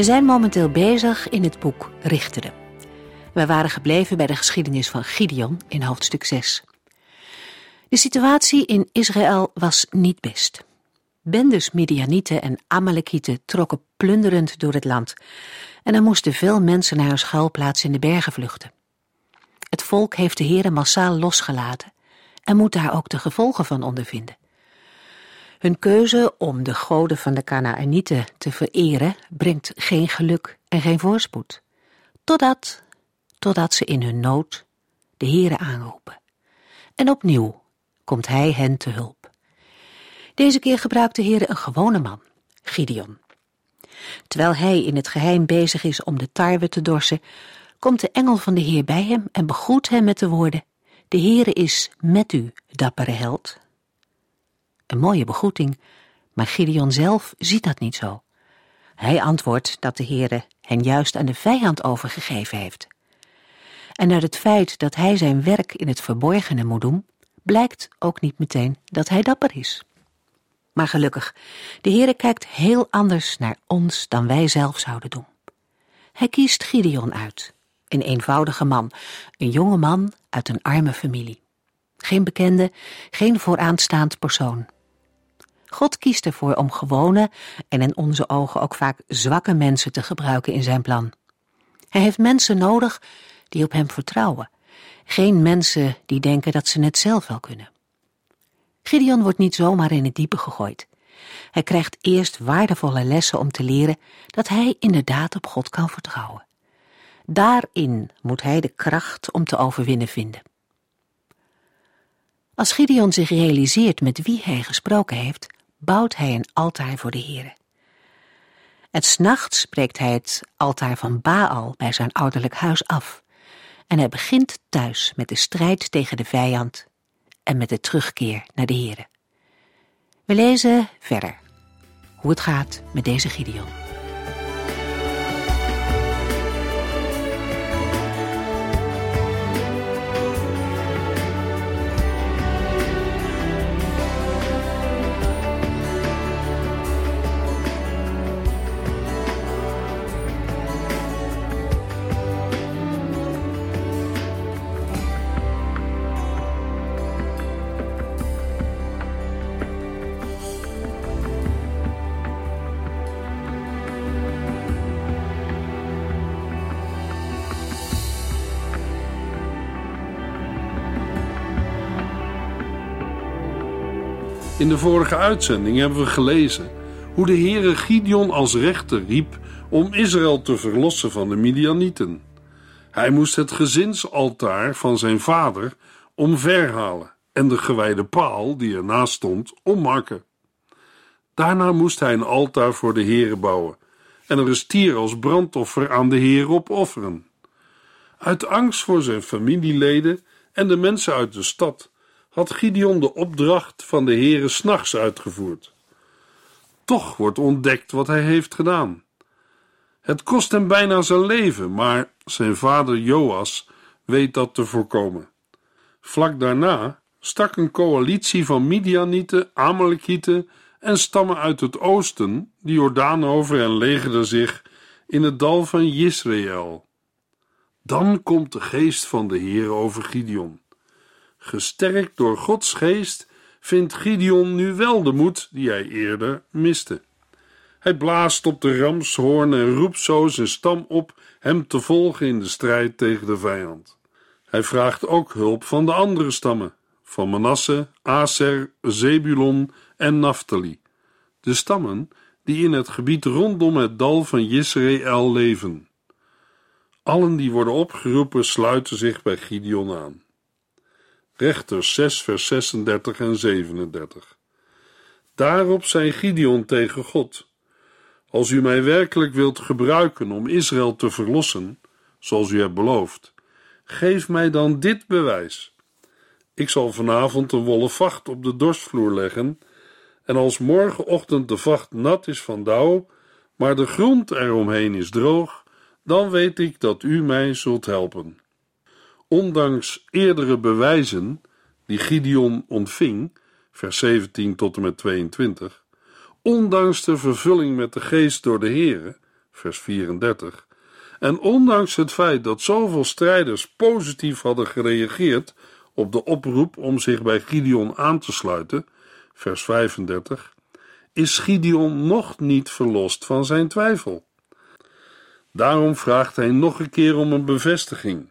We zijn momenteel bezig in het boek Richteren. We waren gebleven bij de geschiedenis van Gideon in hoofdstuk 6. De situatie in Israël was niet best. Bendes Midianieten en Amalekieten trokken plunderend door het land en er moesten veel mensen naar hun schuilplaats in de bergen vluchten. Het volk heeft de heren massaal losgelaten en moet daar ook de gevolgen van ondervinden. Hun keuze om de goden van de Canaanieten te vereren brengt geen geluk en geen voorspoed. Totdat, totdat ze in hun nood de Heere aanroepen. En opnieuw komt hij hen te hulp. Deze keer gebruikt de Heere een gewone man, Gideon. Terwijl hij in het geheim bezig is om de tarwe te dorsen, komt de engel van de Heer bij hem en begroet hem met de woorden: De Heere is met u, dappere held. Een mooie begroeting, maar Gideon zelf ziet dat niet zo. Hij antwoordt dat de Heere hen juist aan de vijand overgegeven heeft. En uit het feit dat hij zijn werk in het verborgene moet doen, blijkt ook niet meteen dat hij dapper is. Maar gelukkig, de Heere kijkt heel anders naar ons dan wij zelf zouden doen. Hij kiest Gideon uit, een eenvoudige man, een jonge man uit een arme familie. Geen bekende, geen vooraanstaand persoon. God kiest ervoor om gewone en in onze ogen ook vaak zwakke mensen te gebruiken in zijn plan. Hij heeft mensen nodig die op hem vertrouwen, geen mensen die denken dat ze het zelf wel kunnen. Gideon wordt niet zomaar in het diepe gegooid. Hij krijgt eerst waardevolle lessen om te leren dat hij inderdaad op God kan vertrouwen. Daarin moet hij de kracht om te overwinnen vinden. Als Gideon zich realiseert met wie hij gesproken heeft, bouwt hij een altaar voor de Heere. Het s'nachts spreekt hij het altaar van Baal bij zijn ouderlijk huis af. En hij begint thuis met de strijd tegen de vijand en met de terugkeer naar de Heere. We lezen verder hoe het gaat met deze Gideon. In de vorige uitzending hebben we gelezen hoe de Heere Gideon als rechter riep om Israël te verlossen van de Midianieten. Hij moest het gezinsaltaar van zijn vader omverhalen en de gewijde paal die ernaast stond omhakken. Daarna moest hij een altaar voor de Heere bouwen en er een stier als brandoffer aan de Heer opofferen. Uit angst voor zijn familieleden en de mensen uit de stad had Gideon de opdracht van de Heere s'nachts uitgevoerd. Toch wordt ontdekt wat hij heeft gedaan. Het kost hem bijna zijn leven, maar zijn vader Joas weet dat te voorkomen. Vlak daarna stak een coalitie van Midianieten, Amalekieten en stammen uit het oosten de Jordaan over en legerde zich in het dal van Jisraël. Dan komt de geest van de Heer over Gideon. Gesterkt door Gods geest vindt Gideon nu wel de moed die hij eerder miste. Hij blaast op de ramshoorn en roept zo zijn stam op hem te volgen in de strijd tegen de vijand. Hij vraagt ook hulp van de andere stammen, van Manasse, Aser, Zebulon en Naphtali, de stammen die in het gebied rondom het dal van Jisraël leven. Allen die worden opgeroepen sluiten zich bij Gideon aan. Rechters 6, vers 36 en 37. Daarop zei Gideon tegen God: Als u mij werkelijk wilt gebruiken om Israël te verlossen, zoals u hebt beloofd, geef mij dan dit bewijs. Ik zal vanavond een wollen vacht op de dorstvloer leggen, en als morgenochtend de vacht nat is van dauw, maar de grond eromheen is droog, dan weet ik dat u mij zult helpen. Ondanks eerdere bewijzen die Gideon ontving, vers 17 tot en met 22, ondanks de vervulling met de geest door de Heere, vers 34, en ondanks het feit dat zoveel strijders positief hadden gereageerd op de oproep om zich bij Gideon aan te sluiten, vers 35, is Gideon nog niet verlost van zijn twijfel. Daarom vraagt hij nog een keer om een bevestiging,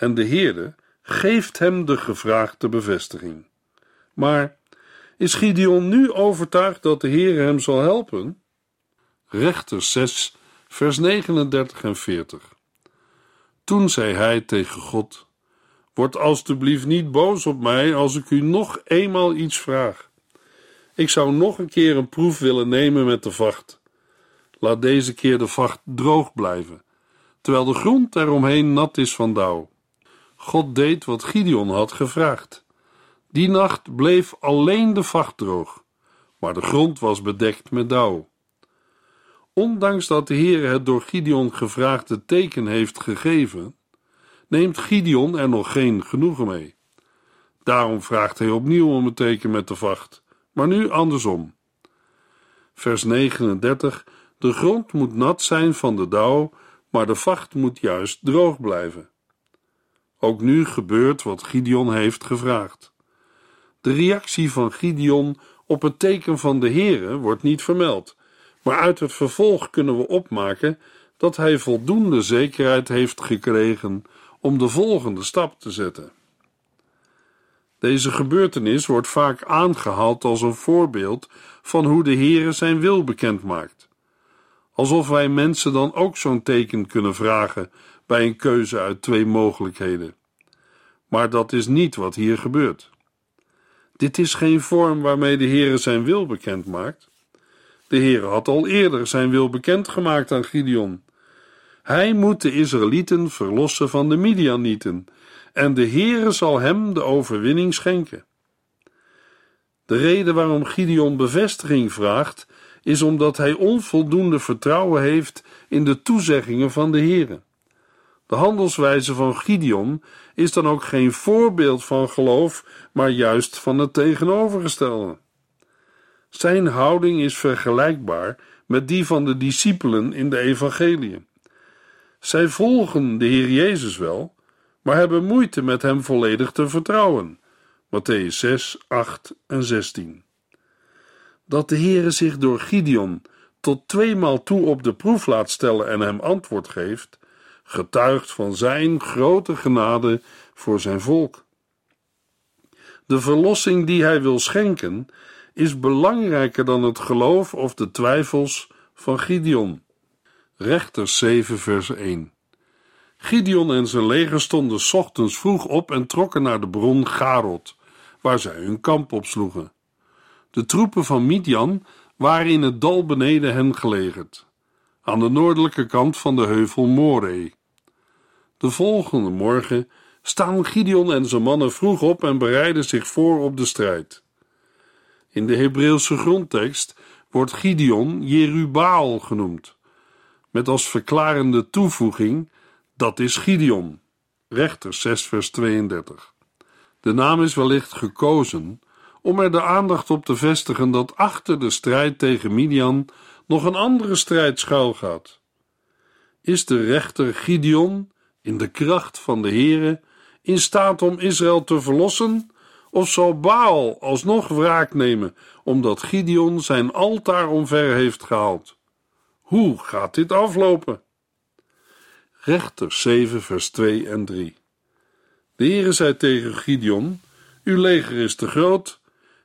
en de Heere geeft hem de gevraagde bevestiging. Maar is Gideon nu overtuigd dat de Heere hem zal helpen? Rechters 6, vers 39 en 40. Toen zei hij tegen God: Word alstublieft niet boos op mij als ik u nog eenmaal iets vraag. Ik zou nog een keer een proef willen nemen met de vacht. Laat deze keer de vacht droog blijven, terwijl de grond eromheen nat is van dauw. God deed wat Gideon had gevraagd. Die nacht bleef alleen de vacht droog, maar de grond was bedekt met dauw. Ondanks dat de Heer het door Gideon gevraagde teken heeft gegeven, neemt Gideon er nog geen genoegen mee. Daarom vraagt hij opnieuw om een teken met de vacht, maar nu andersom. Vers 39: De grond moet nat zijn van de dauw, maar de vacht moet juist droog blijven. Ook nu gebeurt wat Gideon heeft gevraagd. De reactie van Gideon op het teken van de Heere wordt niet vermeld, maar uit het vervolg kunnen we opmaken dat hij voldoende zekerheid heeft gekregen om de volgende stap te zetten. Deze gebeurtenis wordt vaak aangehaald als een voorbeeld van hoe de Heere zijn wil bekend maakt. Alsof wij mensen dan ook zo'n teken kunnen vragen bij een keuze uit twee mogelijkheden. Maar dat is niet wat hier gebeurt. Dit is geen vorm waarmee de Heere zijn wil bekend maakt. De Heere had al eerder zijn wil bekendgemaakt aan Gideon. Hij moet de Israëlieten verlossen van de Midianieten, en de Heere zal hem de overwinning schenken. De reden waarom Gideon bevestiging vraagt, is omdat hij onvoldoende vertrouwen heeft in de toezeggingen van de Heere. De handelswijze van Gideon is dan ook geen voorbeeld van geloof, maar juist van het tegenovergestelde. Zijn houding is vergelijkbaar met die van de discipelen in de evangeliën. Zij volgen de Heer Jezus wel, maar hebben moeite met hem volledig te vertrouwen. Matthäus 6, 8 en 16. Dat de Heere zich door Gideon tot tweemaal toe op de proef laat stellen en hem antwoord geeft, getuigt van zijn grote genade voor zijn volk. De verlossing die hij wil schenken is belangrijker dan het geloof of de twijfels van Gideon. Rechters 7 vers 1 Gideon en zijn leger stonden ochtends vroeg op en trokken naar de bron Garot, waar zij hun kamp opsloegen. De troepen van Midian waren in het dal beneden hen gelegerd, aan de noordelijke kant van de heuvel Moreh. De volgende morgen staan Gideon en zijn mannen vroeg op en bereiden zich voor op de strijd. In de Hebreeuwse grondtekst wordt Gideon Jerubaal genoemd, met als verklarende toevoeging: dat is Gideon. Rechter 6, vers 32. De naam is wellicht gekozen om er de aandacht op te vestigen dat achter de strijd tegen Midian nog een andere strijd schuilgaat. Is de rechter Gideon in de kracht van de Heere in staat om Israël te verlossen? Of zal Baal alsnog wraak nemen omdat Gideon zijn altaar omver heeft gehaald? Hoe gaat dit aflopen? Rechter 7 vers 2 en 3 De Heere zei tegen Gideon, uw leger is te groot,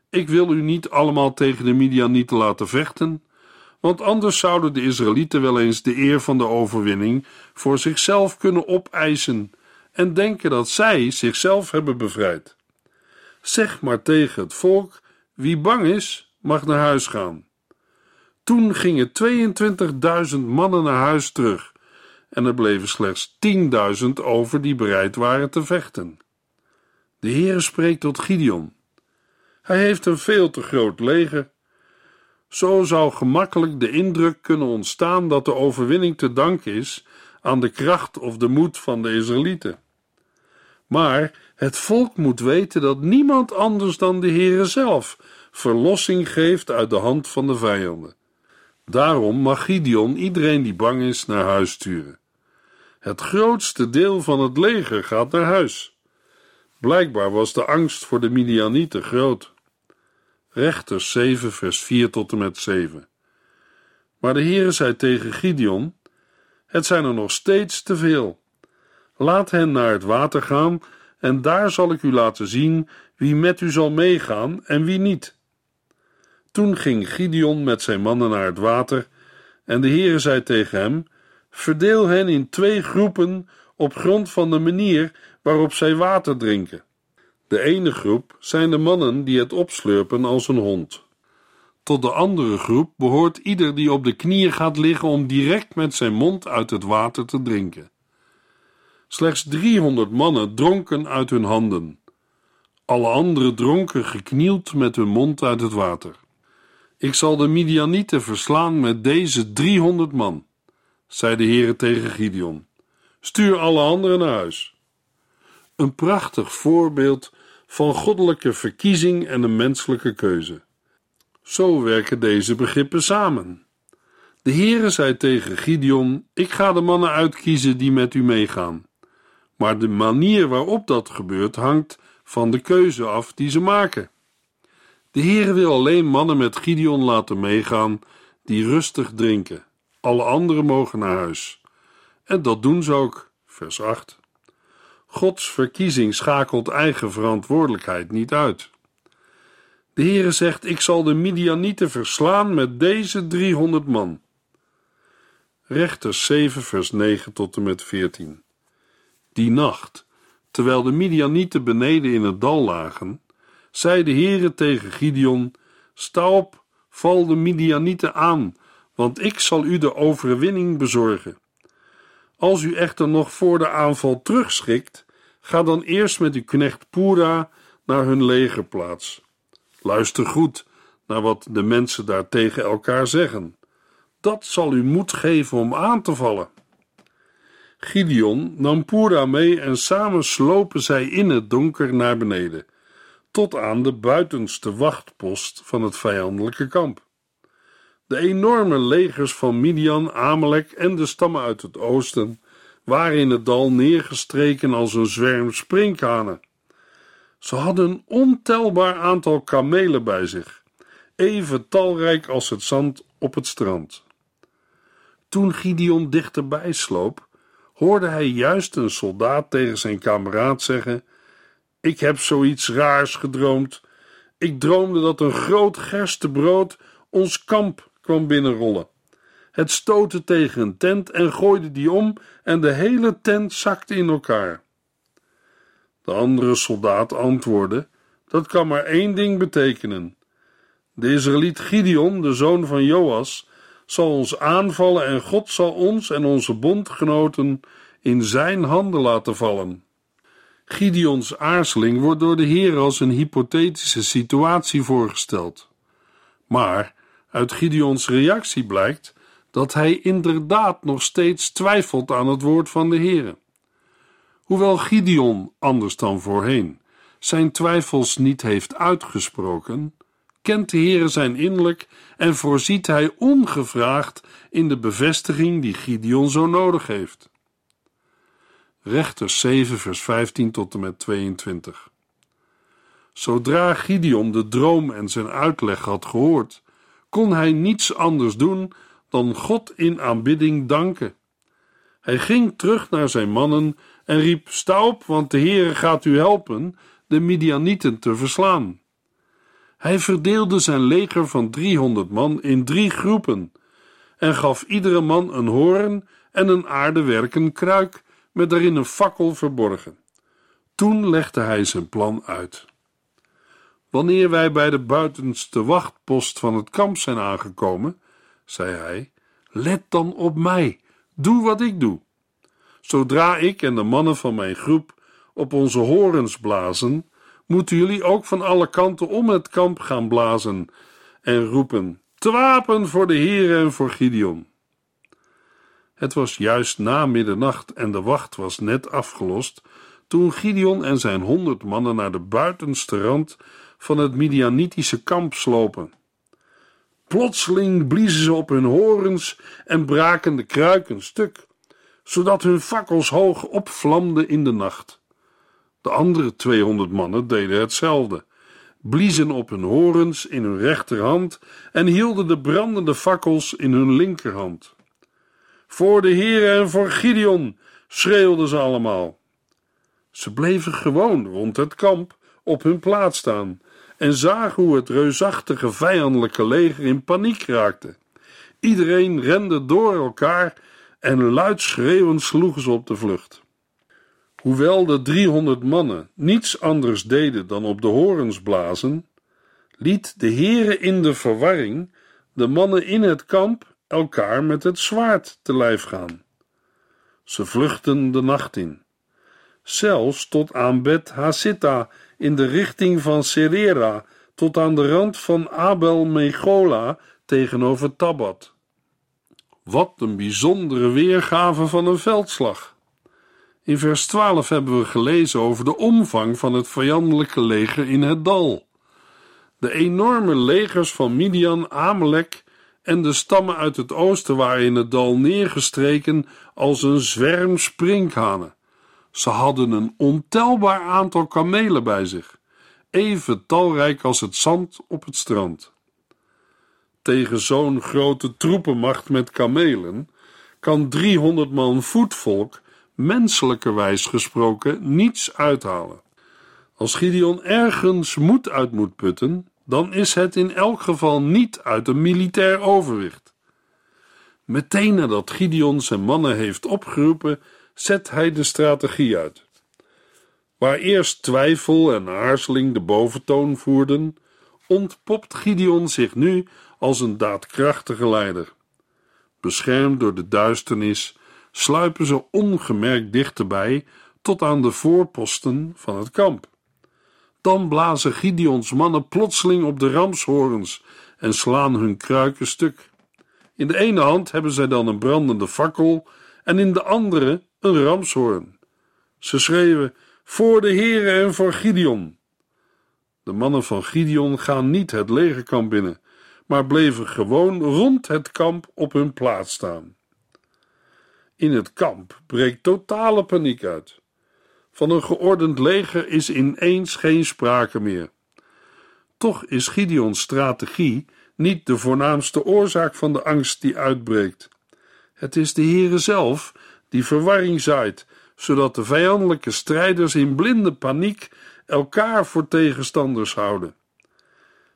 ik wil u niet allemaal tegen de Midianieten laten vechten, want anders zouden de Israëlieten wel eens de eer van de overwinning voor zichzelf kunnen opeisen en denken dat zij zichzelf hebben bevrijd. Zeg maar tegen het volk: wie bang is, mag naar huis gaan. Toen gingen 22.000 mannen naar huis terug en er bleven slechts 10.000 over die bereid waren te vechten. De Heere spreekt tot Gideon. Hij heeft een veel te groot leger. Zo zou gemakkelijk de indruk kunnen ontstaan dat de overwinning te danken is aan de kracht of de moed van de Israëlieten. Maar het volk moet weten dat niemand anders dan de Heere zelf verlossing geeft uit de hand van de vijanden. Daarom mag Gideon iedereen die bang is naar huis sturen. Het grootste deel van het leger gaat naar huis. Blijkbaar was de angst voor de Midianieten groot. Rechters 7, vers 4 tot en met 7. Maar de Heere zei tegen Gideon: Het zijn er nog steeds te veel. Laat hen naar het water gaan, en daar zal ik u laten zien wie met u zal meegaan en wie niet. Toen ging Gideon met zijn mannen naar het water, en de Heere zei tegen hem: Verdeel hen in twee groepen op grond van de manier waarop zij water drinken. De ene groep zijn de mannen die het opslurpen als een hond. Tot de andere groep behoort ieder die op de knieën gaat liggen om direct met zijn mond uit het water te drinken. Slechts driehonderd mannen dronken uit hun handen. Alle anderen dronken geknield met hun mond uit het water. Ik zal de Midianieten verslaan met deze driehonderd man, zei de Heere tegen Gideon. Stuur alle anderen naar huis. Een prachtig voorbeeld van goddelijke verkiezing en een menselijke keuze. Zo werken deze begrippen samen. De Heere zei tegen Gideon: Ik ga de mannen uitkiezen die met u meegaan. Maar de manier waarop dat gebeurt hangt van de keuze af die ze maken. De Heere wil alleen mannen met Gideon laten meegaan die rustig drinken. Alle anderen mogen naar huis. En dat doen ze ook. Vers 8. Gods verkiezing schakelt eigen verantwoordelijkheid niet uit. De Heere zegt: Ik zal de Midianieten verslaan met deze 300 man. Rechters 7, vers 9 tot en met 14. Die nacht, terwijl de Midianieten beneden in het dal lagen, zei de Heere tegen Gideon: Sta op, val de Midianieten aan, want ik zal u de overwinning bezorgen. Als u echter nog voor de aanval terugschikt, ga dan eerst met uw knecht Pura naar hun legerplaats. Luister goed naar wat de mensen daar tegen elkaar zeggen. Dat zal u moed geven om aan te vallen. Gideon nam Pura mee en samen slopen zij in het donker naar beneden tot aan de buitenste wachtpost van het vijandelijke kamp. De enorme legers van Midian, Amalek en de stammen uit het oosten waren in het dal neergestreken als een zwerm sprinkhanen. Ze hadden een ontelbaar aantal kamelen bij zich, even talrijk als het zand op het strand. Toen Gideon dichterbij sloop, hoorde hij juist een soldaat tegen zijn kameraad zeggen: ik heb zoiets raars gedroomd. Ik droomde dat een groot gerstebrood ons kamp kwam binnenrollen. Het stootte tegen een tent en gooide die om en de hele tent zakte in elkaar. De andere soldaat antwoordde: Dat kan maar één ding betekenen. De Israëliet Gideon, de zoon van Joas, zal ons aanvallen en God zal ons en onze bondgenoten in zijn handen laten vallen. Gideons aarzeling wordt door de Heer als een hypothetische situatie voorgesteld. Maar uit Gideons reactie blijkt dat hij inderdaad nog steeds twijfelt aan het woord van de Heer. Hoewel Gideon, anders dan voorheen, zijn twijfels niet heeft uitgesproken, kent de Heer zijn innerlijk en voorziet hij ongevraagd in de bevestiging die Gideon zo nodig heeft. Rechters 7, vers 15 tot en met 22. Zodra Gideon de droom en zijn uitleg had gehoord, kon hij niets anders doen dan God in aanbidding danken. Hij ging terug naar zijn mannen en riep: Sta op, want de Heere gaat u helpen de Midianieten te verslaan. Hij verdeelde zijn leger van driehonderd man in drie groepen en gaf iedere man een hoorn en een aardewerken kruik met daarin een fakkel verborgen. Toen legde hij zijn plan uit. Wanneer wij bij de buitenste wachtpost van het kamp zijn aangekomen, zei hij, let dan op mij. Doe wat ik doe. Zodra ik en de mannen van mijn groep op onze horens blazen, moeten jullie ook van alle kanten om het kamp gaan blazen en roepen: Te wapen voor de Heer en voor Gideon. Het was juist na middernacht en de wacht was net afgelost toen Gideon en zijn honderd mannen naar de buitenste rand van het Midianitische kamp slopen. Plotseling bliezen ze op hun horens en braken de kruiken stuk, zodat hun fakkels hoog opvlamden in de nacht. De andere tweehonderd mannen deden hetzelfde, bliezen op hun horens in hun rechterhand en hielden de brandende fakkels in hun linkerhand. Voor de Heere en voor Gideon, schreeuwden ze allemaal. Ze bleven gewoon rond het kamp op hun plaats staan en zagen hoe het reusachtige vijandelijke leger in paniek raakte. Iedereen rende door elkaar en luid schreeuwend sloegen ze op de vlucht. Hoewel de driehonderd mannen niets anders deden dan op de horens blazen, liet de Heere in de verwarring de mannen in het kamp elkaar met het zwaard te lijf gaan. Ze vluchtten de nacht in, zelfs tot aan Bet Hasitta in de richting van Serera, tot aan de rand van Abel Megola tegenover Tabat. Wat een bijzondere weergave van een veldslag. In vers 12 hebben we gelezen over de omvang van het vijandelijke leger in het dal. De enorme legers van Midian, Amalek en de stammen uit het oosten waren in het dal neergestreken als een zwerm sprinkhanen. Ze hadden een ontelbaar aantal kamelen bij zich, even talrijk als het zand op het strand. Tegen zo'n grote troepenmacht met kamelen kan 300 man voetvolk menselijkerwijs gesproken niets uithalen. Als Gideon ergens moed uit moet putten, dan is het in elk geval niet uit een militair overwicht. Meteen nadat Gideon zijn mannen heeft opgeroepen, zet hij de strategie uit. Waar eerst twijfel en aarzeling de boventoon voerden, ontpopt Gideon zich nu als een daadkrachtige leider. Beschermd door de duisternis sluipen ze ongemerkt dichterbij tot aan de voorposten van het kamp. Dan blazen Gideons mannen plotseling op de ramshorens en slaan hun kruiken stuk. In de ene hand hebben zij dan een brandende fakkel en in de andere een ramshoorn. Ze schreeuwen: Voor de Heere en voor Gideon. De mannen van Gideon gaan niet het legerkamp binnen, maar bleven gewoon rond het kamp op hun plaats staan. In het kamp breekt totale paniek uit. Van een geordend leger is ineens geen sprake meer. Toch is Gideons strategie niet de voornaamste oorzaak van de angst die uitbreekt. Het is de Heere zelf die verwarring zaait, zodat de vijandelijke strijders in blinde paniek elkaar voor tegenstanders houden.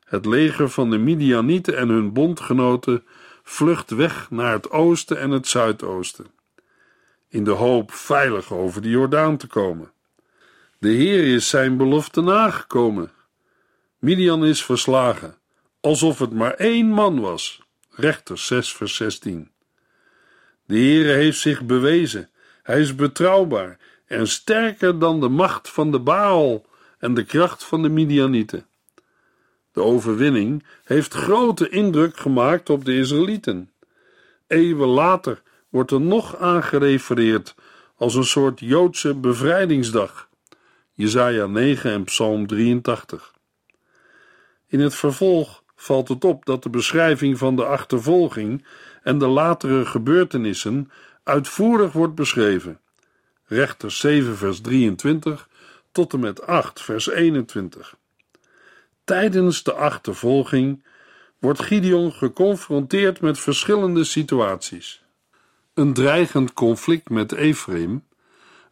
Het leger van de Midianieten en hun bondgenoten vlucht weg naar het oosten en het zuidoosten, in de hoop veilig over de Jordaan te komen. De Heer is zijn belofte nagekomen. Midian is verslagen, alsof het maar één man was. Rechter 6 vers 16. De Heere heeft zich bewezen. Hij is betrouwbaar en sterker dan de macht van de Baal en de kracht van de Midianieten. De overwinning heeft grote indruk gemaakt op de Israëlieten. Eeuwen later wordt er nog aangerefereerd als een soort Joodse bevrijdingsdag. Jesaja 9 en Psalm 83. In het vervolg valt het op dat de beschrijving van de achtervolging en de latere gebeurtenissen uitvoerig wordt beschreven. Rechter 7 vers 23 tot en met 8 vers 21. Tijdens de achtervolging wordt Gideon geconfronteerd met verschillende situaties. Een dreigend conflict met Ephraim,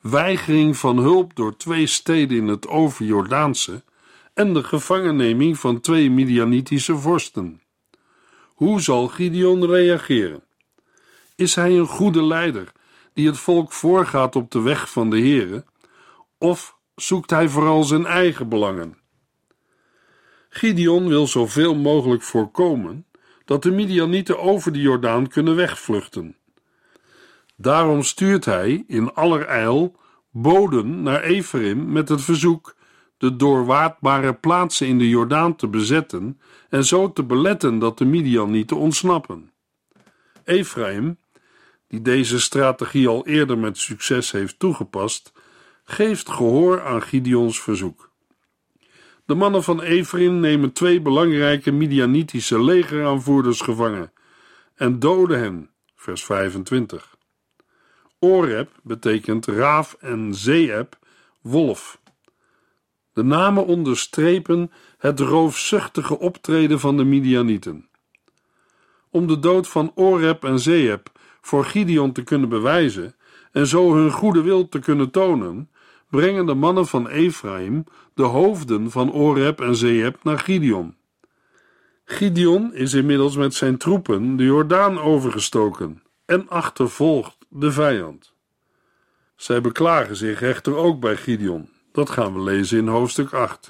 weigering van hulp door twee steden in het overjordaanse en de gevangenneming van twee Midianitische vorsten. Hoe zal Gideon reageren? Is hij een goede leider die het volk voorgaat op de weg van de Heere, of zoekt hij vooral zijn eigen belangen? Gideon wil zoveel mogelijk voorkomen dat de Midianieten over de Jordaan kunnen wegvluchten. Daarom stuurt hij in allerijl boden naar Ephraim met het verzoek de doorwaadbare plaatsen in de Jordaan te bezetten en zo te beletten dat de Midianieten ontsnappen. Ephraim, die deze strategie al eerder met succes heeft toegepast, geeft gehoor aan Gideons verzoek. De mannen van Ephraim nemen twee belangrijke Midianitische legeraanvoerders gevangen en doden hen. Vers 25. Oreb betekent raaf en Zeeb wolf. De namen onderstrepen het roofzuchtige optreden van de Midianieten. Om de dood van Oreb en Zeeb voor Gideon te kunnen bewijzen en zo hun goede wil te kunnen tonen, brengen de mannen van Ephraim de hoofden van Oreb en Zeeb naar Gideon. Gideon is inmiddels met zijn troepen de Jordaan overgestoken en achtervolgt de vijand. Zij beklagen zich echter ook bij Gideon. Dat gaan we lezen in hoofdstuk 8.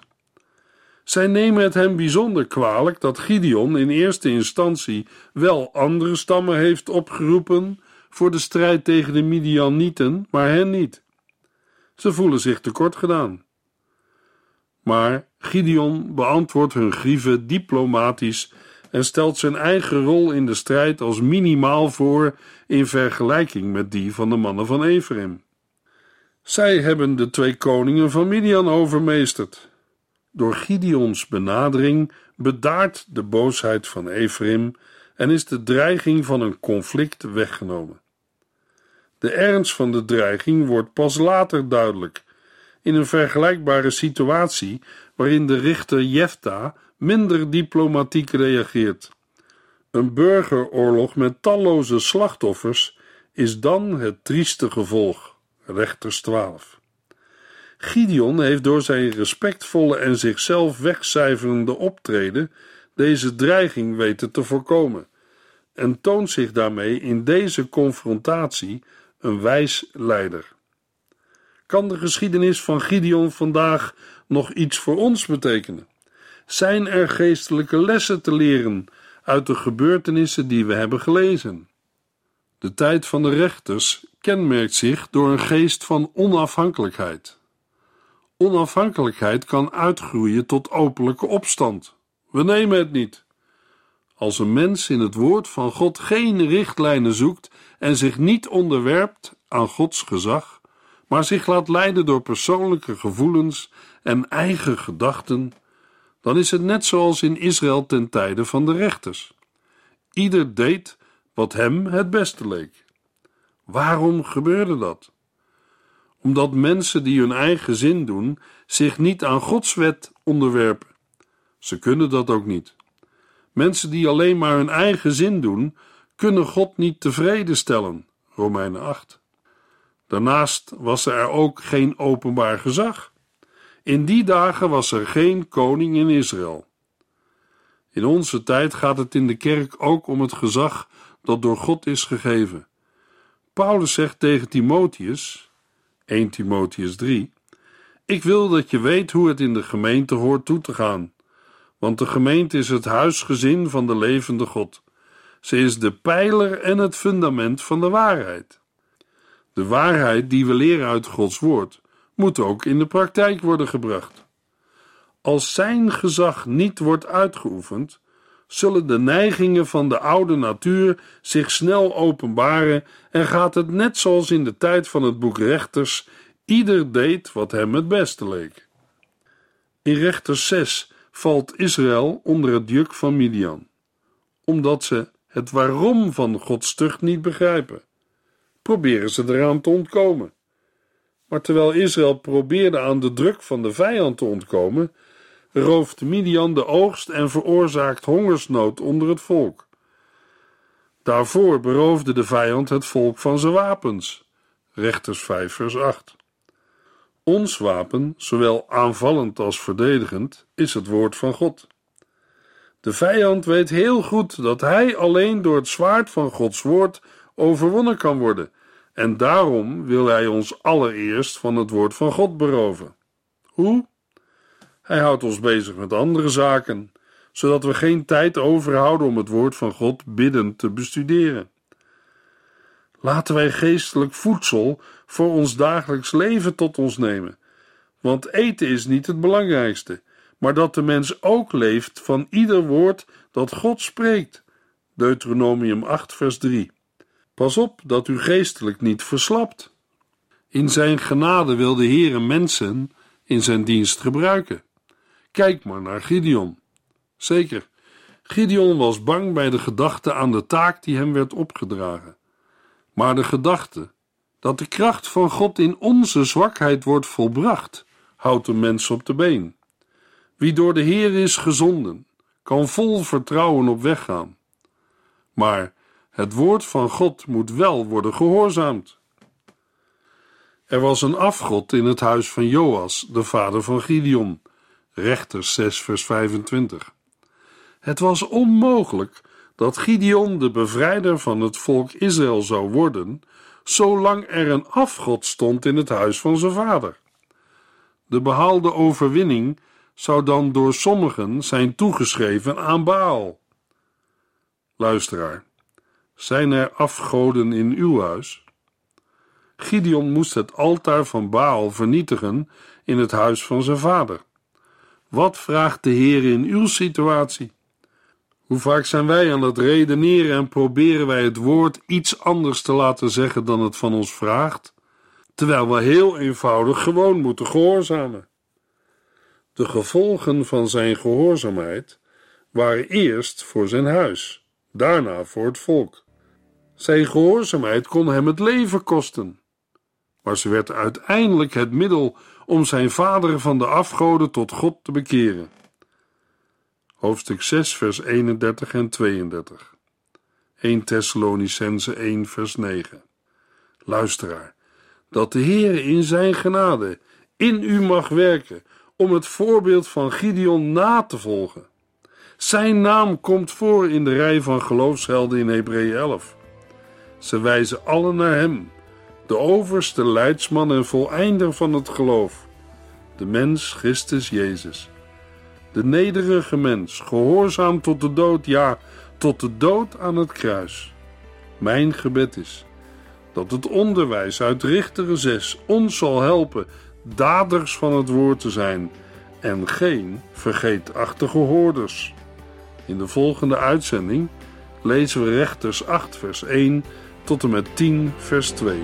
Zij nemen het hem bijzonder kwalijk dat Gideon in eerste instantie wel andere stammen heeft opgeroepen voor de strijd tegen de Midianieten, maar hen niet. Ze voelen zich tekort gedaan. Maar Gideon beantwoordt hun grieven diplomatisch en stelt zijn eigen rol in de strijd als minimaal voor in vergelijking met die van de mannen van Ephraim. Zij hebben de twee koningen van Midian overmeesterd. Door Gideons benadering bedaart de boosheid van Ephraim en is de dreiging van een conflict weggenomen. De ernst van de dreiging wordt pas later duidelijk, in een vergelijkbare situatie waarin de richter Jefta minder diplomatiek reageert. Een burgeroorlog met talloze slachtoffers is dan het trieste gevolg. Rechters 12. Gideon heeft door zijn respectvolle en zichzelf wegcijferende optreden deze dreiging weten te voorkomen en toont zich daarmee in deze confrontatie een wijs leider. Kan de geschiedenis van Gideon vandaag nog iets voor ons betekenen? Zijn er geestelijke lessen te leren uit de gebeurtenissen die we hebben gelezen? De tijd van de rechters kenmerkt zich door een geest van onafhankelijkheid. Onafhankelijkheid kan uitgroeien tot openlijke opstand. We nemen het niet. Als een mens in het woord van God geen richtlijnen zoekt en zich niet onderwerpt aan Gods gezag, maar zich laat leiden door persoonlijke gevoelens en eigen gedachten, dan is het net zoals in Israël ten tijde van de rechters. Ieder deed wat hem het beste leek. Waarom gebeurde dat? Omdat mensen die hun eigen zin doen, zich niet aan Gods wet onderwerpen. Ze kunnen dat ook niet. Mensen die alleen maar hun eigen zin doen, kunnen God niet tevreden stellen. Romeinen 8. Daarnaast was er ook geen openbaar gezag. In die dagen was er geen koning in Israël. In onze tijd gaat het in de kerk ook om het gezag dat door God is gegeven. Paulus zegt tegen Timotheus, 1 Timotheus 3, ik wil dat je weet hoe het in de gemeente hoort toe te gaan, want de gemeente is het huisgezin van de levende God. Ze is de pijler en het fundament van de waarheid. De waarheid die we leren uit Gods woord moet ook in de praktijk worden gebracht. Als zijn gezag niet wordt uitgeoefend, zullen de neigingen van de oude natuur zich snel openbaren en gaat het net zoals in de tijd van het boek Rechters, ieder deed wat hem het beste leek. In Rechters 6 valt Israël onder het juk van Midian, omdat ze het waarom van Gods tucht niet begrijpen. Proberen ze eraan te ontkomen. Maar terwijl Israël probeerde aan de druk van de vijand te ontkomen, rooft Midian de oogst en veroorzaakt hongersnood onder het volk. Daarvoor beroofde de vijand het volk van zijn wapens. Rechters 5 vers 8. Ons wapen, zowel aanvallend als verdedigend, is het woord van God. De vijand weet heel goed dat hij alleen door het zwaard van Gods woord overwonnen kan worden, en daarom wil hij ons allereerst van het woord van God beroven. Hoe? Hij houdt ons bezig met andere zaken, zodat we geen tijd overhouden om het woord van God biddend te bestuderen. Laten wij geestelijk voedsel voor ons dagelijks leven tot ons nemen, want eten is niet het belangrijkste, maar dat de mens ook leeft van ieder woord dat God spreekt. Deuteronomium 8, vers 3. Pas op dat u geestelijk niet verslapt. In zijn genade wil de Heere mensen in zijn dienst gebruiken. Kijk maar naar Gideon. Zeker, Gideon was bang bij de gedachte aan de taak die hem werd opgedragen. Maar de gedachte dat de kracht van God in onze zwakheid wordt volbracht, houdt de mens op de been. Wie door de Heer is gezonden, kan vol vertrouwen op weg gaan. Maar het woord van God moet wel worden gehoorzaamd. Er was een afgod in het huis van Joas, de vader van Gideon. Rechters 6, vers 25. Het was onmogelijk dat Gideon de bevrijder van het volk Israël zou worden, zolang er een afgod stond in het huis van zijn vader. De behaalde overwinning zou dan door sommigen zijn toegeschreven aan Baal. Luisteraar, zijn er afgoden in uw huis? Gideon moest het altaar van Baal vernietigen in het huis van zijn vader. Wat vraagt de Heer in uw situatie? Hoe vaak zijn wij aan het redeneren en proberen wij het woord iets anders te laten zeggen dan het van ons vraagt, terwijl we heel eenvoudig gewoon moeten gehoorzamen. De gevolgen van zijn gehoorzaamheid waren eerst voor zijn huis, daarna voor het volk. Zijn gehoorzaamheid kon hem het leven kosten, maar ze werd uiteindelijk het middel om zijn vader van de afgoden tot God te bekeren. Hoofdstuk 6, vers 31 en 32. 1 Thessalonicense 1, vers 9. Luisteraar, dat de Heer in zijn genade in u mag werken om het voorbeeld van Gideon na te volgen. Zijn naam komt voor in de rij van geloofshelden in Hebreeën 11. Ze wijzen allen naar hem, de overste leidsman en voleinder van het geloof, de mens Christus Jezus. De nederige mens, gehoorzaam tot de dood, ja, tot de dood aan het kruis. Mijn gebed is dat het onderwijs uit Richteren 6 ons zal helpen daders van het woord te zijn en geen vergeetachtige hoorders. In de volgende uitzending lezen we Rechters 8, vers 1 tot en met 10, vers 2.